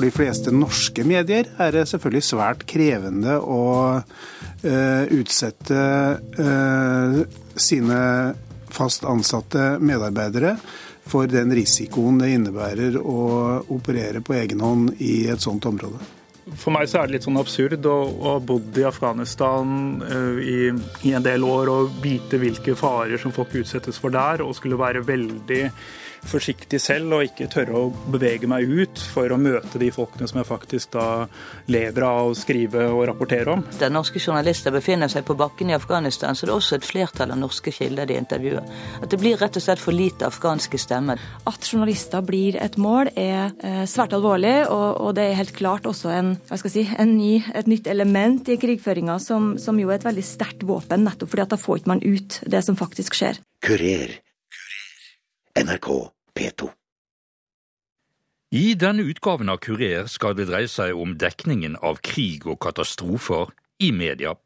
for de fleste norske medier er det selvfølgelig svært krevende å uh, utsette uh, sine fast ansatte medarbeidere for den risikoen det innebærer å operere på egen hånd i et sånt område. For meg så er det litt sånn absurd å ha bodd i Afghanistan uh, i, i, en del år og vite hvilke farer som folk utsettes for der, og skulle være veldig forsiktig selv og ikke tørre å bevege meg ut for å møte de folkene som jeg faktisk da lever av å skrive og rapportere om. Der norske journalister befinner seg på bakken i Afghanistan, så det er også et flertall av norske kilder de intervjuer. At det blir rett og slett for lite afghanske stemmer. At journalister blir et mål er eh, svært alvorlig, og, og, det er helt klart også en, si, en ny, et nytt element i krigføringa, som, som, jo er et veldig sterkt våpen, nettopp fordi at da får ikke man ut det som faktisk skjer. Kurer NRK P2. I denne utgaven av Kurer skal det dreie seg om dekningen av krig og katastrofer i media.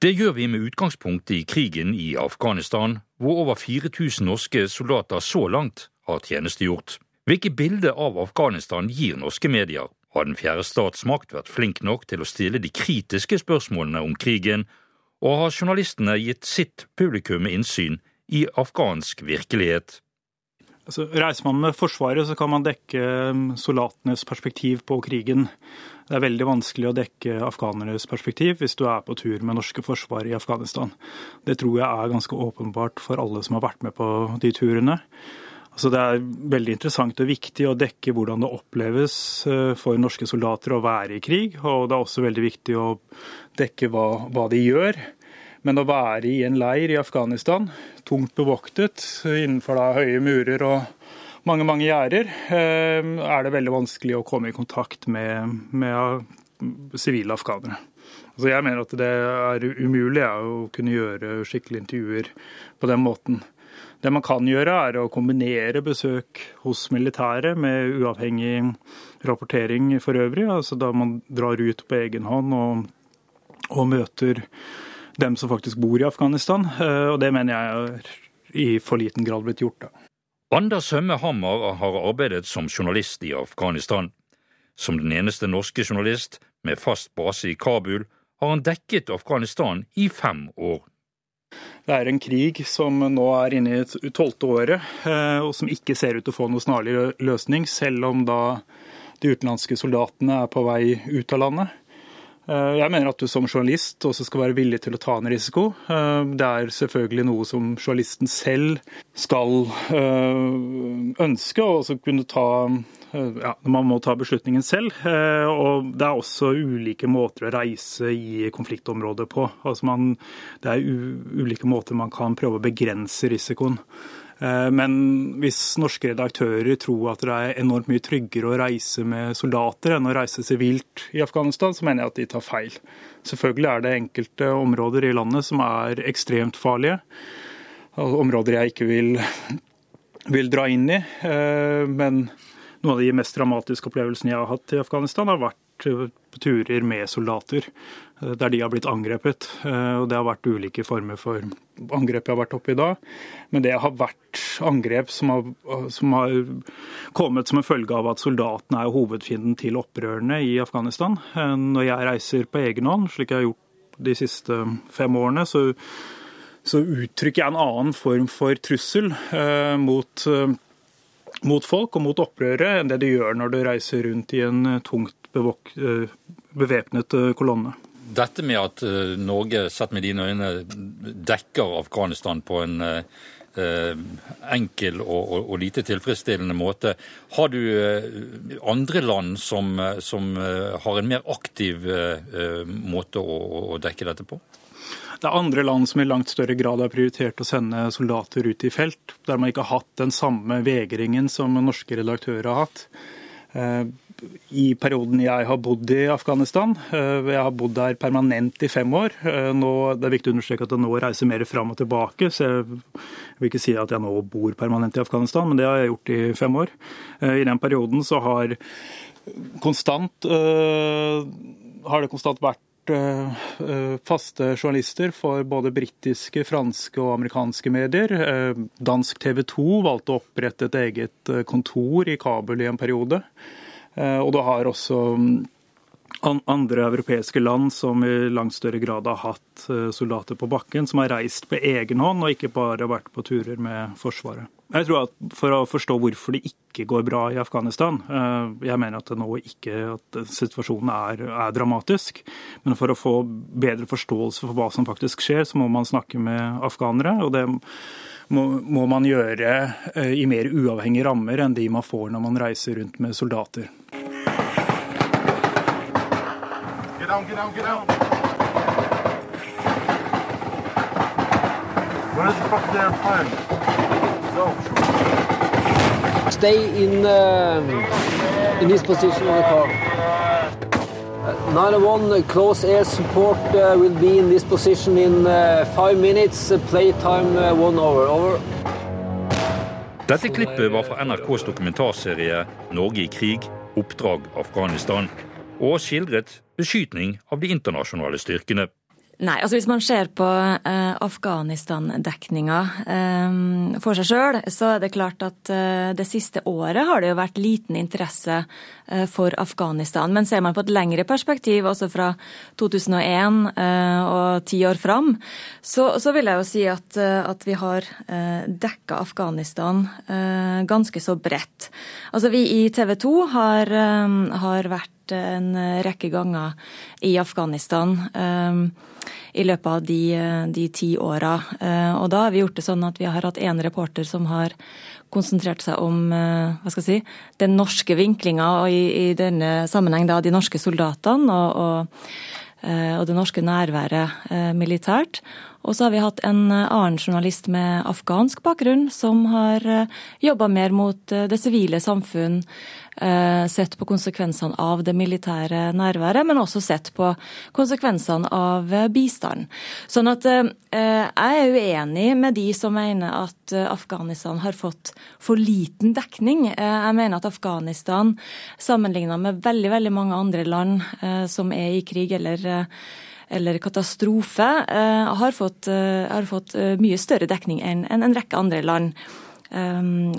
Det gjør vi med utgangspunkt i krigen i Afghanistan, hvor over 4000 norske soldater så langt har tjenestegjort. Hvilke bilder av Afghanistan gir norske medier? Har den fjerde statsmakt vært flink nok til å stille de kritiske spørsmålene om krigen, og har journalistene gitt sitt publikum innsyn i afghansk virkelighet? Altså, reiser man med Forsvaret, så kan man dekke um, soldatenes perspektiv på krigen. Det er veldig vanskelig å dekke afghanernes perspektiv hvis du er på tur med norske forsvar i Afghanistan. Det tror jeg er ganske åpenbart for alle som har vært med på de turene. Altså, det er veldig interessant og viktig å dekke hvordan det oppleves uh, for norske soldater å være i krig. Og det er også veldig viktig å dekke hva, hva de gjør. Men å være i en leir i Afghanistan, tungt bevoktet innenfor da høye murer og mange mange gjerder, eh, er det veldig vanskelig å komme i kontakt med, med sivile afghanere. Altså jeg mener at det er umulig å kunne gjøre skikkelige intervjuer på den måten. Det man kan gjøre, er å kombinere besøk hos militære med uavhengig rapportering for øvrig. Altså da man drar ut på egen hånd og, og møter dem som faktisk bor i Afghanistan. Eh, og det mener jeg er i for liten grad blitt gjort. da. Anders Sømme Hammer har arbeidet som journalist i Afghanistan. Som den eneste norske journalist med fast base i Kabul har han dekket Afghanistan i fem år. Det er en krig som nå er inne i tolvte året, eh, og som ikke ser ut til å få noe snarlig løsning, selv om da de utenlandske soldatene er på vei ut av landet. Eh, jeg mener at du som journalist også skal være villig til å ta en risiko. Eh, det er selvfølgelig noe som journalisten selv skal eh, ønske, og også kunne ta ja, Man må ta beslutningen selv. Og det er også ulike måter å reise i konfliktområdet på. Altså man, det er ulike måter man kan prøve å begrense risikoen. Eh, men hvis norske redaktører tror at det er enormt mye tryggere å reise med soldater enn å reise sivilt i Afghanistan, så mener jeg at de tar feil. Selvfølgelig er det enkelte områder i landet som er ekstremt farlige. Områder jeg ikke vil, vil dra inn i. Eh, men noen av de mest dramatiske opplevelsene jeg har hatt i Afghanistan, har vært på turer med soldater eh, der de har blitt angrepet. Eh, og Det har vært ulike former for angrep jeg har vært oppe i da. Men det har vært angrep som har, som har kommet som en følge av at soldatene er hovedfienden til opprørerne i Afghanistan. Eh, når jeg reiser på egen hånd, slik jeg har gjort de siste fem årene, så, så uttrykker jeg en annen form for trussel eh, mot mot folk og mot opprøret enn det de gjør når du reiser rundt i en tungt Eh, bevæpnet eh, kolonne. Dette med at eh, Norge, sett med dine øyne, dekker Afghanistan på en enkel og, og, og, lite tilfredsstillende måte. Har du andre land som, som har en mer aktiv måte å, å, dekke dette på? Det er andre land som i langt større grad har prioritert å sende soldater ut i felt, der man ikke har hatt den samme vegringen som norske redaktører har hatt i perioden jeg har bodd i Afghanistan. Eh, jeg har bodd der permanent i fem år. Eh, nå, det er viktig å understreke at jeg nå reiser mer fram og tilbake, så jeg vil ikke si at jeg nå bor permanent i Afghanistan, men det har jeg gjort i fem år. Eh, I den perioden så har, konstant, har det konstant vært faste journalister for både britiske, franske og amerikanske medier. Dansk TV 2 valgte å opprette et eget kontor i Kabul i en periode. Og du har også andre europeiske land som i langt større grad har hatt eh, soldater på bakken, som har reist på egen hånd og ikke bare vært på turer med Forsvaret. Jeg tror at For å forstå hvorfor det ikke går bra i Afghanistan eh, Jeg mener at, nå ikke, at situasjonen er, er, dramatisk. Men for å få bedre forståelse for hva som faktisk skjer, så må man snakke med afghanere. og det må, må man gjøre eh, i mer uavhengige rammer enn de man får når man reiser rundt med soldater. Get down, get down, get down. Where's the fuck their plan? Stay in uh, in this position on the car. Uh, 901 close air support uh, will be in this position in uh, five minutes. Uh, playtime uh, one hour. Over. Dette klippet var fra NRKs dokumentarserie 'Norge i krig oppdrag Afghanistan', og skildret beskytning av de internasjonale styrkene. Nei, altså Hvis man ser på eh, Afghanistan-dekninga eh, for seg sjøl, så er det klart at eh, det siste året har det jo vært liten interesse eh, for Afghanistan. Men ser man på et lengre perspektiv, også fra 2001 eh, og ti år fram, så, så, vil jeg jo si at, eh, at vi har eh, dekka Afghanistan ganske så bredt. Altså Vi i TV 2 har, har vært en rekke ganger i Afghanistan i løpet av de, de ti åra. Eh, og da har vi gjort det sånn at vi har hatt én reporter som har konsentrert seg om eh, hva skal jeg si, den norske vinklinga, og i, i, denne sammenheng da de norske soldatene og, og, eh, og det norske nærværet militært. Og så har vi hatt en annen journalist med afghansk bakgrunn som har jobba mer mot det sivile samfunn, Eh, sett på konsekvensene av det militære nærværet, men også sett på konsekvensene av bistanden. bistand. Sånn at eh, jeg er uenig med de som mener at Afghanistan har fått for liten dekning. Jeg mener at Afghanistan, sammenlignet med veldig, veldig mange andre land som er i krig eller eller katastrofe, har fått, har fått mye større dekning enn en rekke andre land.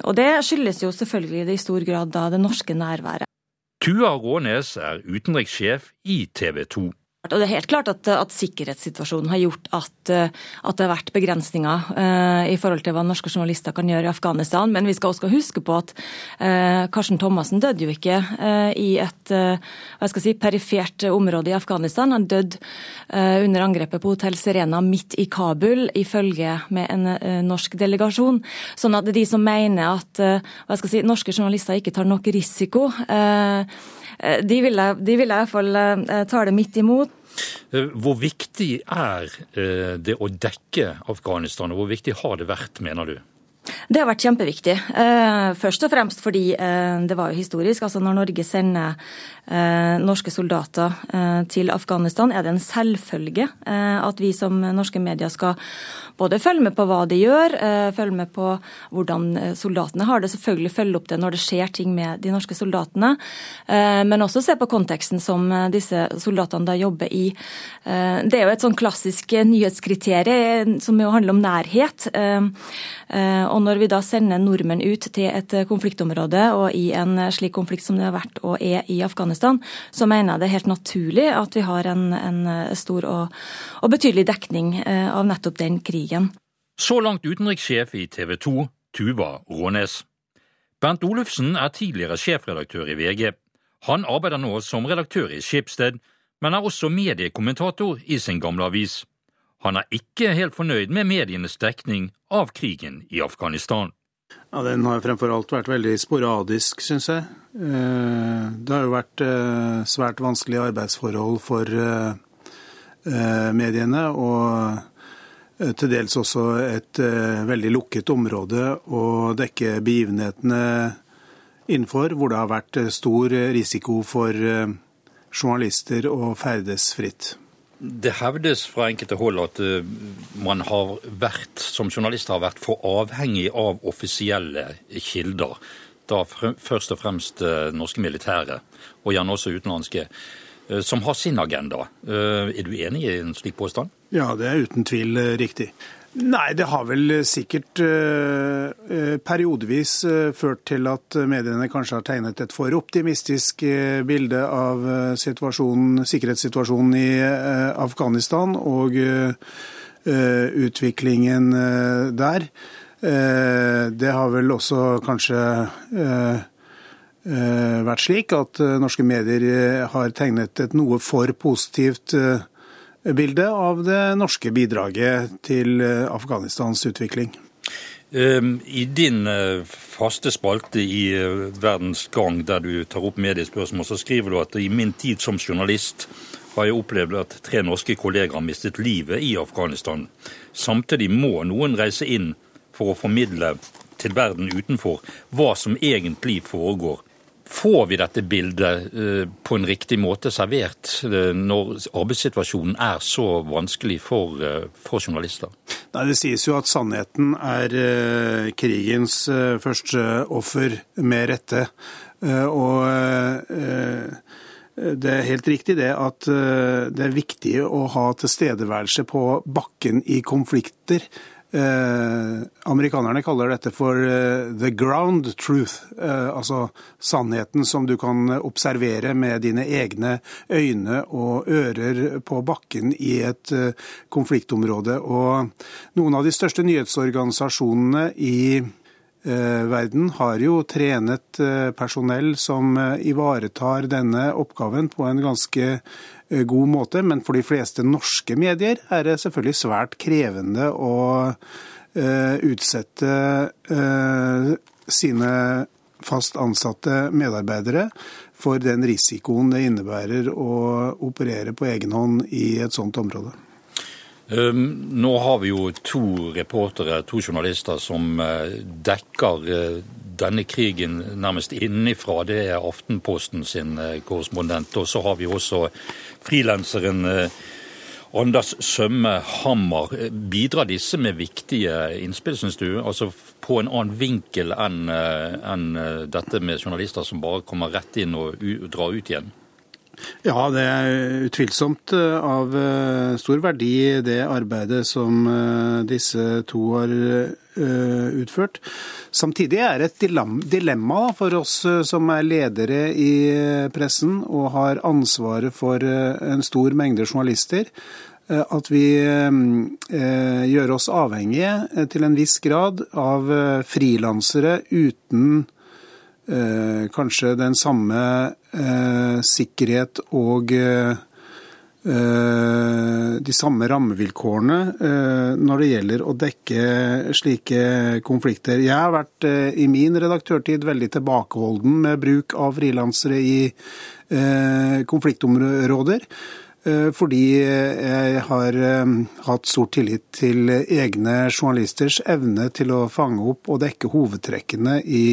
Og det skyldes jo selvfølgelig i stor grad da det norske nærværet. Tua Rånes er utenrikssjef i TV 2. Og det er helt klart at, at sikkerhetssituasjonen har gjort at, at, det har vært begrensninger eh, i forhold til hva norske journalister kan gjøre i Afghanistan. Men vi skal også huske på at eh, Karsten Thomassen døde jo ikke eh, i et hva skal jeg si, perifert område i Afghanistan. Han døde under angrepet på Hotell Serena midt i Kabul, ifølge med en norsk delegasjon. Sånn at de som mener at hva skal jeg si, norske journalister ikke tar nok risiko, de vil de vil jeg i hvert fall tale midt imot. Eh, hvor viktig er eh, det å dekke Afghanistan, og hvor viktig har det vært, mener du? Det har vært kjempeviktig. Eh, først og fremst fordi det var jo historisk. altså Når Norge sender norske soldater til Afghanistan, er det en selvfølge at vi som norske medier skal både følge med på hva de gjør, eh, følge med på hvordan eh, soldatene har det. Selvfølgelig følge opp det når det skjer ting med de norske soldatene. Eh, men også se på konteksten som disse soldatene da jobber i. Det er jo et sånn klassisk nyhetskriterium som jo handler om nærhet. Og når vi da sender nordmenn ut til et konfliktområde, og i en slik konflikt som det har vært og er i Afghanistan, så mener jeg det er helt naturlig at vi har en, en stor og, og betydelig dekning av nettopp den krigen. Så langt utenrikssjef i TV 2, Tuva Rånes. Bernt Olufsen er tidligere sjefredaktør i VG. Han arbeider nå som redaktør i Skipsted, men er også mediekommentator i sin gamle avis. Han er ikke helt fornøyd med medienes dekning av krigen i Afghanistan. Ja, Den har fremfor alt vært veldig sporadisk, syns jeg. Eh, det har jo vært eh, svært vanskelige arbeidsforhold for eh, mediene. og til dels også et veldig lukket område å dekke begivenhetene innenfor, hvor det har vært stor risiko for journalister å ferdes fritt. Det hevdes fra enkelte hold at uh, man har vært, som journalister har vært for avhengig av offisielle kilder. Da først og fremst norske militære, og gjerne også utenlandske. Eh, som har sin agenda. Eh, er du enig i en slik påstand? Ja, det er uten tvil eh, riktig. Nei, det har vel sikkert uh, periodevis uh, ført til at mediene kanskje har tegnet et for optimistisk uh, bilde av sikkerhetssituasjonen i Afghanistan og utviklingen der. Det har vel også kanskje vært slik at norske medier har tegnet et noe for positivt bilde bilde av det norske bidraget til eh, Afghanistans utvikling. Ehm, I din eh, faste spalte i eh, Verdens Gang, der du tar opp mediespørsmål, så skriver du at i min tid som journalist har jeg opplevd at tre norske kollegaer mistet livet i Afghanistan. Samtidig må noen reise inn for å formidle til verden utenfor hva som egentlig foregår. Får vi dette bildet eh, på en riktig måte servert eh, når arbeidssituasjonen er så vanskelig for, eh, for journalister? Nei, Det sies jo at sannheten er krigens første offer, med rette. Og det er helt riktig det at det er viktig å ha tilstedeværelse på bakken i konflikter. Eh, amerikanerne kaller dette for eh, the ground truth, eh, altså sannheten som du kan observere med dine egne øyne og ører på bakken i et eh, konfliktområde. Og noen av de største nyhetsorganisasjonene i eh, verden har jo trenet eh, personell som ivaretar denne oppgaven på en ganske god måte, men for de fleste norske medier er det selvfølgelig svært krevende å uh, utsette uh, sine fast ansatte medarbeidere for den risikoen det innebærer å operere på egen hånd i et sånt område. Nå har vi jo to reportere, to journalister, som dekker denne krigen nærmest innenfra. Det er Aftenposten sin korrespondent. Og så har vi også frilanseren eh, Anders Sømme Hammer. Bidrar disse med viktige innspill, syns du? Altså på en annen vinkel enn eh, en eh, dette med journalister som bare kommer rett inn og drar ut igjen? Ja, det er utvilsomt av stor verdi det arbeidet som disse to har Eh, utført. Samtidig er det et dilemma for oss eh, som er ledere i eh, pressen og har ansvaret for en stor mengde journalister, at vi gjør oss avhengige til en viss grad av frilansere uten kanskje den samme sikkerhet og Eh, de samme rammevilkårene eh, når det gjelder å dekke slike konflikter. Jeg har vært eh, i min redaktørtid veldig tilbakeholden med bruk av frilansere i konfliktområder. Fordi jeg har hatt stor tillit til egne journalisters evne til å fange opp og dekke hovedtrekkene i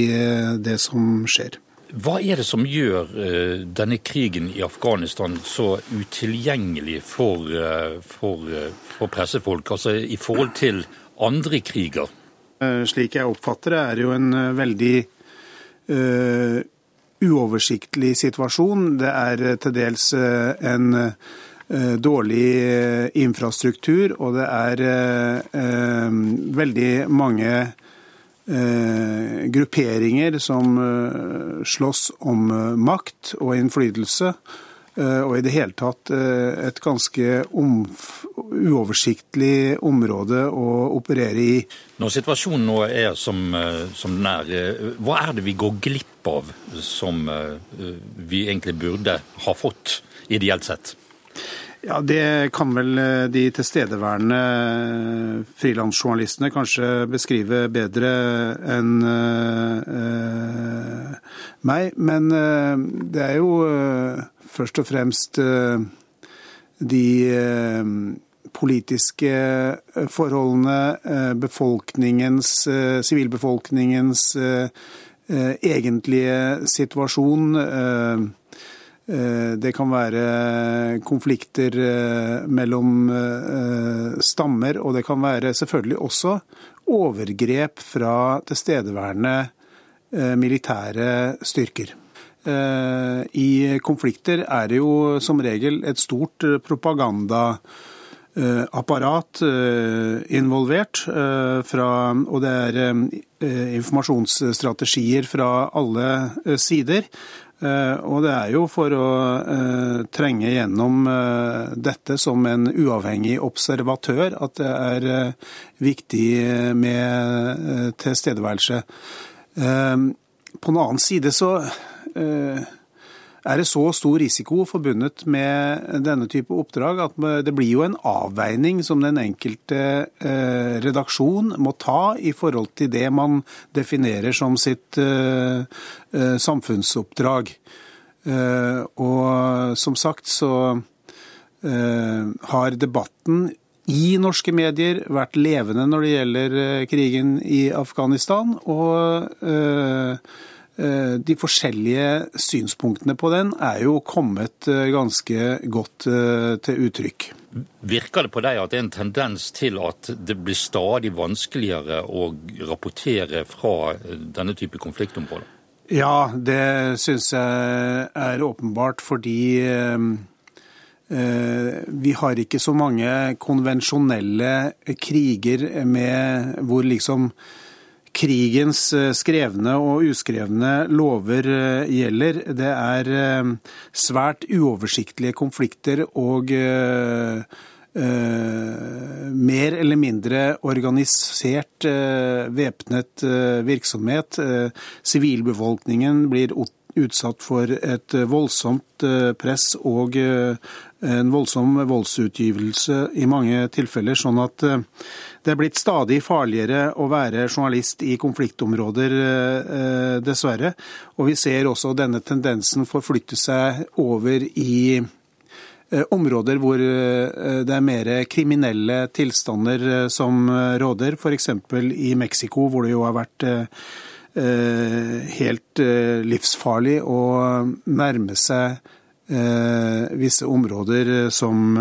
det som skjer. Hva er det som gjør uh, denne krigen i Afghanistan så utilgjengelig for, uh, for, uh, for, pressefolk, altså i forhold til andre kriger? Slik jeg oppfatter det, er det jo en veldig uoversiktlig situasjon. Det er til dels en dårlig infrastruktur, og det er veldig mange eh, grupperinger som eh, slåss om eh, makt og innflytelse. Eh, og i det hele tatt eh, et ganske uoversiktlig område å operere i. Når situasjonen nå er som, som, den er, hva er det vi går glipp av som vi egentlig burde ha fått, ideelt sett? Ja, Det kan vel eh, de tilstedeværende eh, frilansjournalistene kanskje beskrive bedre enn uh, meg. Men uh, det er jo uh, først og fremst de politiske forholdene, befolkningens, sivilbefolkningens egentlige situasjon det kan være konflikter eh, mellom eh, stammer, og det kan være selvfølgelig også overgrep fra tilstedeværende militære styrker. I konflikter er det jo som regel et stort propagandaapparat involvert. Fra, og det er informasjonsstrategier fra alle sider. Og det er jo for å trenge gjennom dette som en uavhengig observatør at det er viktig med tilstedeværelse. På den annen side så er det så stor risiko forbundet med denne type oppdrag at det blir jo en avveining som den enkelte eh, redaksjon må ta i forhold til det man definerer som sitt eh, eh, samfunnsoppdrag. Og som sagt så har debatten i norske medier vært levende når det gjelder krigen i Afghanistan. og de forskjellige synspunktene på den er jo kommet eh, ganske godt eh, til uttrykk. Virker det på deg at det er en tendens til at det blir stadig vanskeligere å rapportere fra denne type konfliktområder? Ja, det syns jeg er åpenbart, fordi vi har ikke så mange konvensjonelle kriger med hvor liksom krigens eh, skrevne og uskrevne lover eh, gjelder. Det er eh, svært uoversiktlige konflikter og mer eller mindre organisert væpnet virksomhet. Sivilbefolkningen blir utsatt for et voldsomt press og en voldsom voldsutgivelse i mange tilfeller. sånn at det er blitt stadig farligere å være journalist i konfliktområder, eh, dessverre. Og vi ser også denne tendensen forflytte seg over i eh, områder hvor eh, det er mer kriminelle tilstander som råder, f.eks. i Mexico, hvor det jo har vært helt livsfarlig å nærme seg visse områder som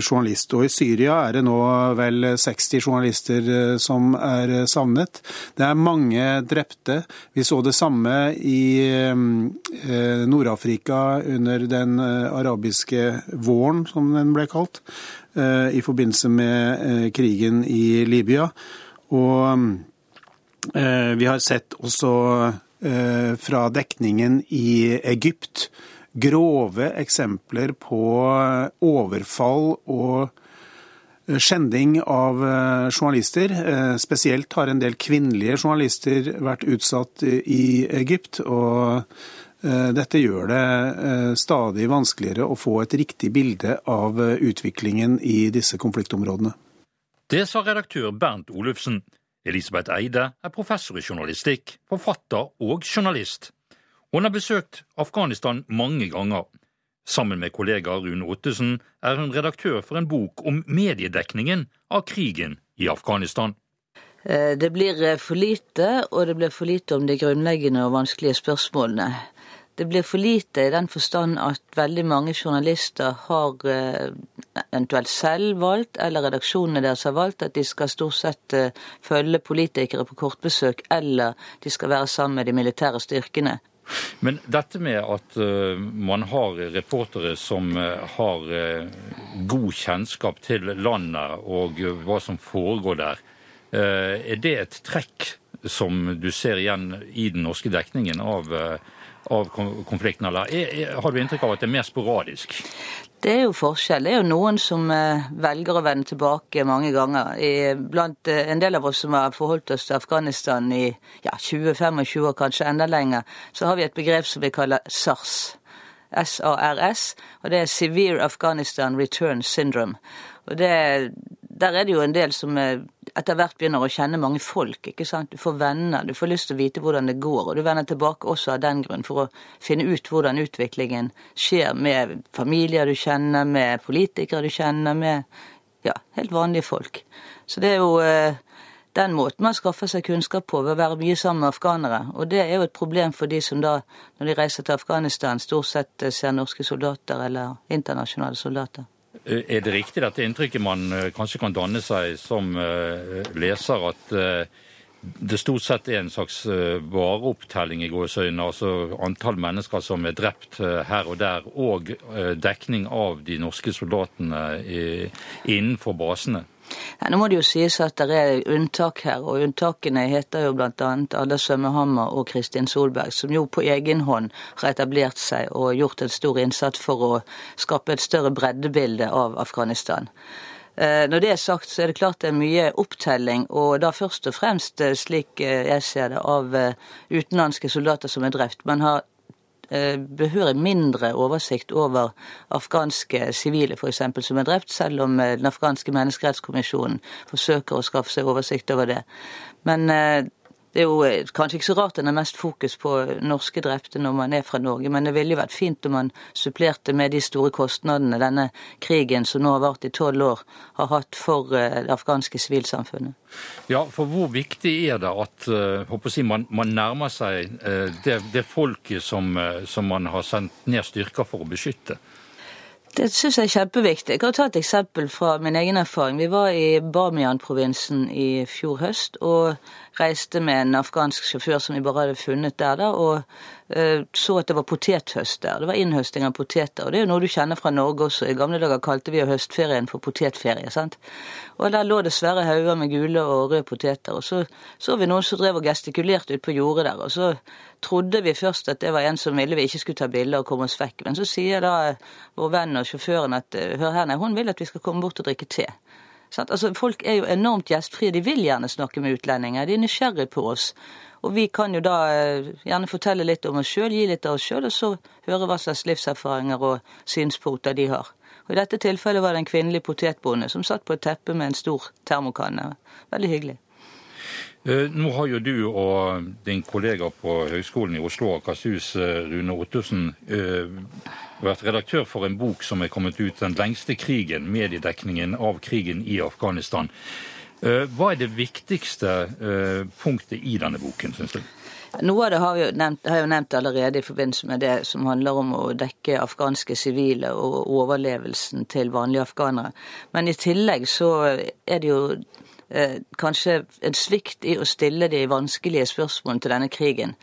journalist. Og I Syria er det nå vel 60 journalister eh, som er eh, savnet. Det er mange drepte. Vi så det samme i eh, Nord-Afrika under den arabiske våren, som den ble kalt, i forbindelse med krigen i Libya. Og vi har sett også fra dekningen i Egypt grove eksempler på overfall og skjending av eh, journalister. Eh, spesielt har en del kvinnelige journalister vært utsatt i Egypt. og eh, dette gjør det stadig vanskeligere å få et riktig bilde av utviklingen i disse konfliktområdene. Det sa redaktør Bernt Olufsen. Elisabeth Eide er professor i journalistikk, forfatter og journalist. Hun har besøkt Afghanistan mange ganger. Sammen med kollega Rune Ottesen er hun redaktør for en bok om mediedekningen av krigen i Afghanistan. Eh, det blir eh, for lite, og det blir for lite om de grunnleggende og vanskelige spørsmålene. Det blir for lite i den forstand at veldig mange journalister har eh, eventuelt selv valgt, eller redaksjonene deres har valgt, at de skal stort sett følge politikere på kortbesøk, eller de skal være sammen med de militære styrkene. Men dette med at uh, man har reportere som uh, har uh, god kjennskap til landet og hva som foregår der, er det et trekk som du ser igjen i den norske dekningen av, av konflikten, eller er, er, har du inntrykk av at det er mer sporadisk? Det er jo forskjell. Det er jo noen som eh, velger å vende tilbake mange ganger. blant eh, en del av oss som har forholdt oss til Afghanistan i ja, 20-25 år, kanskje enda lenger, så har vi et begrep som vi kaller SARS. SARS, og det er Severe Afghanistan Return Syndrome. Og det, der er det jo en del som eh, etter hvert begynner å kjenne mange folk. ikke sant? Du får venner, du får lyst til å vite hvordan det går. Og du vender tilbake også av den grunn for å finne ut hvordan utviklingen skjer med familier du kjenner, med politikere du kjenner, med ja, helt vanlige folk. Så det er jo eh, den måten man skaffer seg kunnskap på ved å være mye sammen med afghanere. Og det er jo et problem for de som da, når de reiser til Afghanistan, stort sett eh, ser norske soldater eller internasjonale soldater. Eh, er det riktig dette inntrykket man eh, kanskje kan danne seg som eh, leser, at det stort sett er en slags vareopptelling i gåseøynene, altså antall mennesker som er drept her og der, og dekning av de norske soldatene innenfor basene? Ja, nå må det jo sies at det er unntak her, og unntakene heter jo bl.a. Ada Sømmehammer og Kristin Solberg, som jo på egen hånd har etablert seg og gjort en stor innsats for å skape et større breddebilde av Afghanistan. Eh, når det er sagt, så er det klart det er mye opptelling, og da først og fremst, eh, slik eh, jeg ser det, av utenlandske soldater som er drept. Man har behørig mindre oversikt over afghanske sivile f.eks. som er drept, selv om eh, den afghanske menneskerettskommisjonen forsøker å skaffe seg oversikt over det. Men eh, det er jo eh, kanskje ikke så rart den er mest fokus på norske drepte når man er fra Norge, men det ville jo vært fint om man supplerte med de store kostnadene denne krigen, som nå har vart i tolv år, har hatt for eh, det afghanske sivilsamfunnet. Ja, for hvor viktig er det at si, man, man, nærmer seg det, det, folket som, som man har sendt ned styrker for å beskytte? Det syns jeg er kjempeviktig. Jeg kan ta et eksempel fra min egen erfaring. Vi var i Bamiyan-provinsen i fjor høst og reiste med en afghansk sjåfør som vi bare hadde funnet der, da, og uh, så at det var potethøst der. Det var innhøsting av poteter. og Det er jo noe du kjenner fra Norge også. I gamle dager kalte vi høstferien for potetferie. sant? Og Der lå det svære hauger med gule og røde poteter. Og så så vi noen som drev og gestikulerte ute på jordet der. og så trodde vi først at det var en som ville vi ikke skulle ta bilder og komme oss vekk. Men så sier da vår venn og sjåføren at hør her, nei, hun vil at vi skal komme bort og drikke te. Altså, folk er jo enormt gjestfrie. De vil gjerne snakke med utlendinger. De er nysgjerrige på oss. Og vi kan jo da eh, gjerne fortelle litt om oss sjøl, gi litt av oss sjøl, og så høre hva slags livserfaringer og synspunkter de har. Og I dette tilfellet var det en kvinnelig potetbonde som satt på et teppe med en stor termokanne. Veldig hyggelig. Eh, nå har jo du og din kollega på Høgskolen i Oslo og Akershus, eh, Rune Ottosen, eh, vært redaktør for en bok som er kommet ut, 'Den lengste krigen', mediedekningen av krigen i Afghanistan. Hva er det viktigste punktet i denne boken, syns du? Noe av det har, vi nevnt, har jeg jo nevnt allerede i forbindelse med det som handler om å dekke afghanske sivile og overlevelsen til vanlige afghanere. Men i tillegg så er det jo kanskje en svikt i å stille de vanskelige spørsmålene til denne krigen.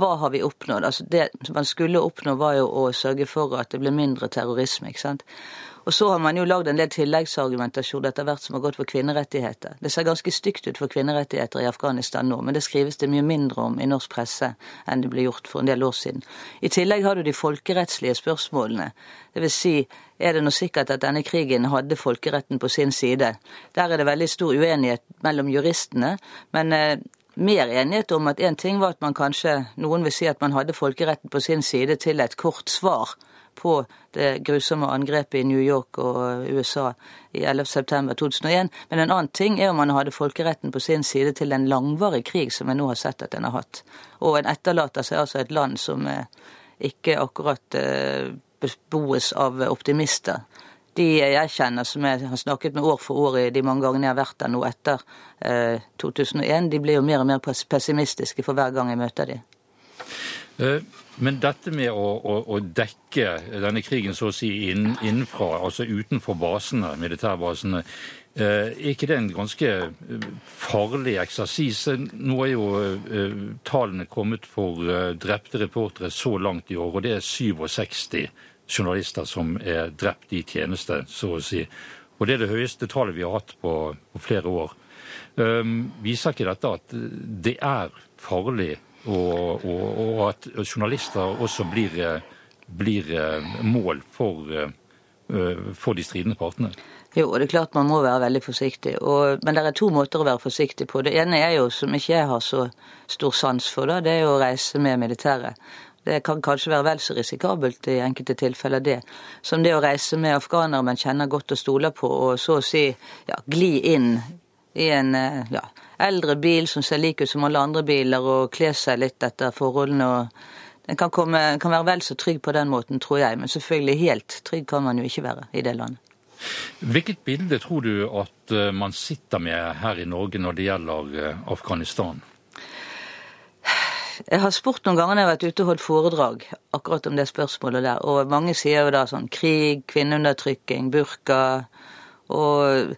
Hva har vi oppnådd? Altså det man skulle oppnå, var jo å sørge for at det ble mindre terrorisme. ikke sant? Og så har man jo lagd en del tilleggsargumentasjon etter hvert som har gått for kvinnerettigheter. Det ser ganske stygt ut for kvinnerettigheter i Afghanistan nå, men det skrives det mye mindre om i norsk presse enn det ble gjort for en del år siden. I tillegg har du de folkerettslige spørsmålene. Vil si, er det nå sikkert at denne krigen hadde folkeretten på sin side? Der er det veldig stor uenighet mellom juristene, men eh, mer enighet om at én ting var at man kanskje, noen vil si at man hadde folkeretten på sin side til et kort svar på det grusomme angrepet i New York og USA i 11.9.2001. Men en annen ting er om man hadde folkeretten på sin side til en langvarig krig, som en nå har sett at en har hatt. Og en etterlater seg altså et land som eh, ikke akkurat eh, beboes av optimister. De jeg kjenner som jeg har snakket med år for år i de mange gangene jeg har vært der nå etter 2001, eh, de blir jo mer og mer pessimistiske for hver gang jeg møter dem. Men dette med å, å, å, dekke denne krigen så å si inn, innenfra, altså utenfor basene, militærbasene, eh, er ikke det en ganske eh, farlig eksersis? Nå er jo eh, tallene kommet for drepte reportere så langt i år, og det er 67 journalister som er drept i tjeneste, så å si. Og det er det høyeste tallet vi har hatt på, på flere år. Viser ikke dette at det er farlig og, og, og at journalister også blir, blir eh, mål for, eh, for, de stridende partene? Jo, og det er klart man må være veldig forsiktig. Og, men det er to måter å være forsiktig på. Det ene er jo, som ikke jeg har så stor sans for, da, det er jo å reise med militæret. Det kan kanskje være vel så risikabelt i enkelte tilfeller, det. Som det å reise med afghanere man kjenner godt og stoler på, og så å si ja, gli inn i en eh, ja, eldre bil som ser lik ut som alle andre biler, og kler seg litt etter forholdene. og Den kan, komme, kan være vel så trygg på den måten, tror jeg, men selvfølgelig helt trygg kan man jo ikke være i det landet. Hvilket bilde tror du at eh, man sitter med her i Norge når det gjelder eh, Afghanistan? Jeg har spurt noen ganger når jeg har vært ute og holdt foredrag akkurat om det spørsmålet der, og mange sier jo da sånn krig, kvinneundertrykking, burka. Og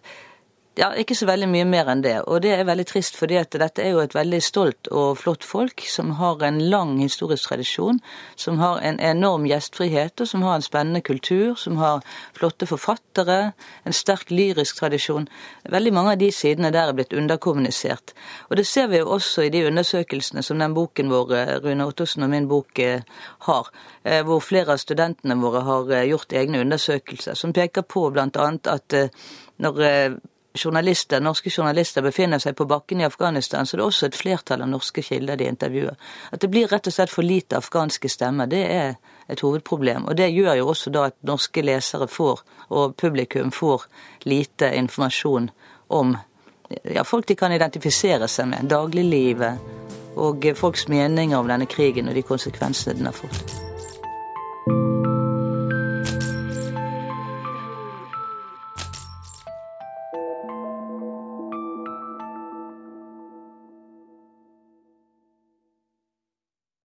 Ja, ikke så veldig mye mer enn det. Og det er veldig trist, fordi at dette er jo et veldig stolt og flott folk som har en lang historisk tradisjon, som har en enorm gjestfrihet, og som har en spennende kultur, som har flotte forfattere, en sterk lyrisk tradisjon. Veldig mange av de sidene der er blitt underkommunisert. Og det ser vi jo også i de undersøkelsene som den boken vår, Rune Ottosen og min bok, eh, har. Eh, hvor flere av studentene våre har eh, gjort egne undersøkelser, som peker på bl.a. at når journalister, norske journalister befinner seg på bakken i Afghanistan, så det er også et flertall av norske kilder de intervjuer. At det blir rett og slett for lite afghanske stemmer, det er et hovedproblem. Og det gjør jo også da at norske lesere får, og publikum får, lite informasjon om ja, folk de kan identifisere seg med, dagliglivet og folks meninger om denne krigen og de konsekvensene den har fått.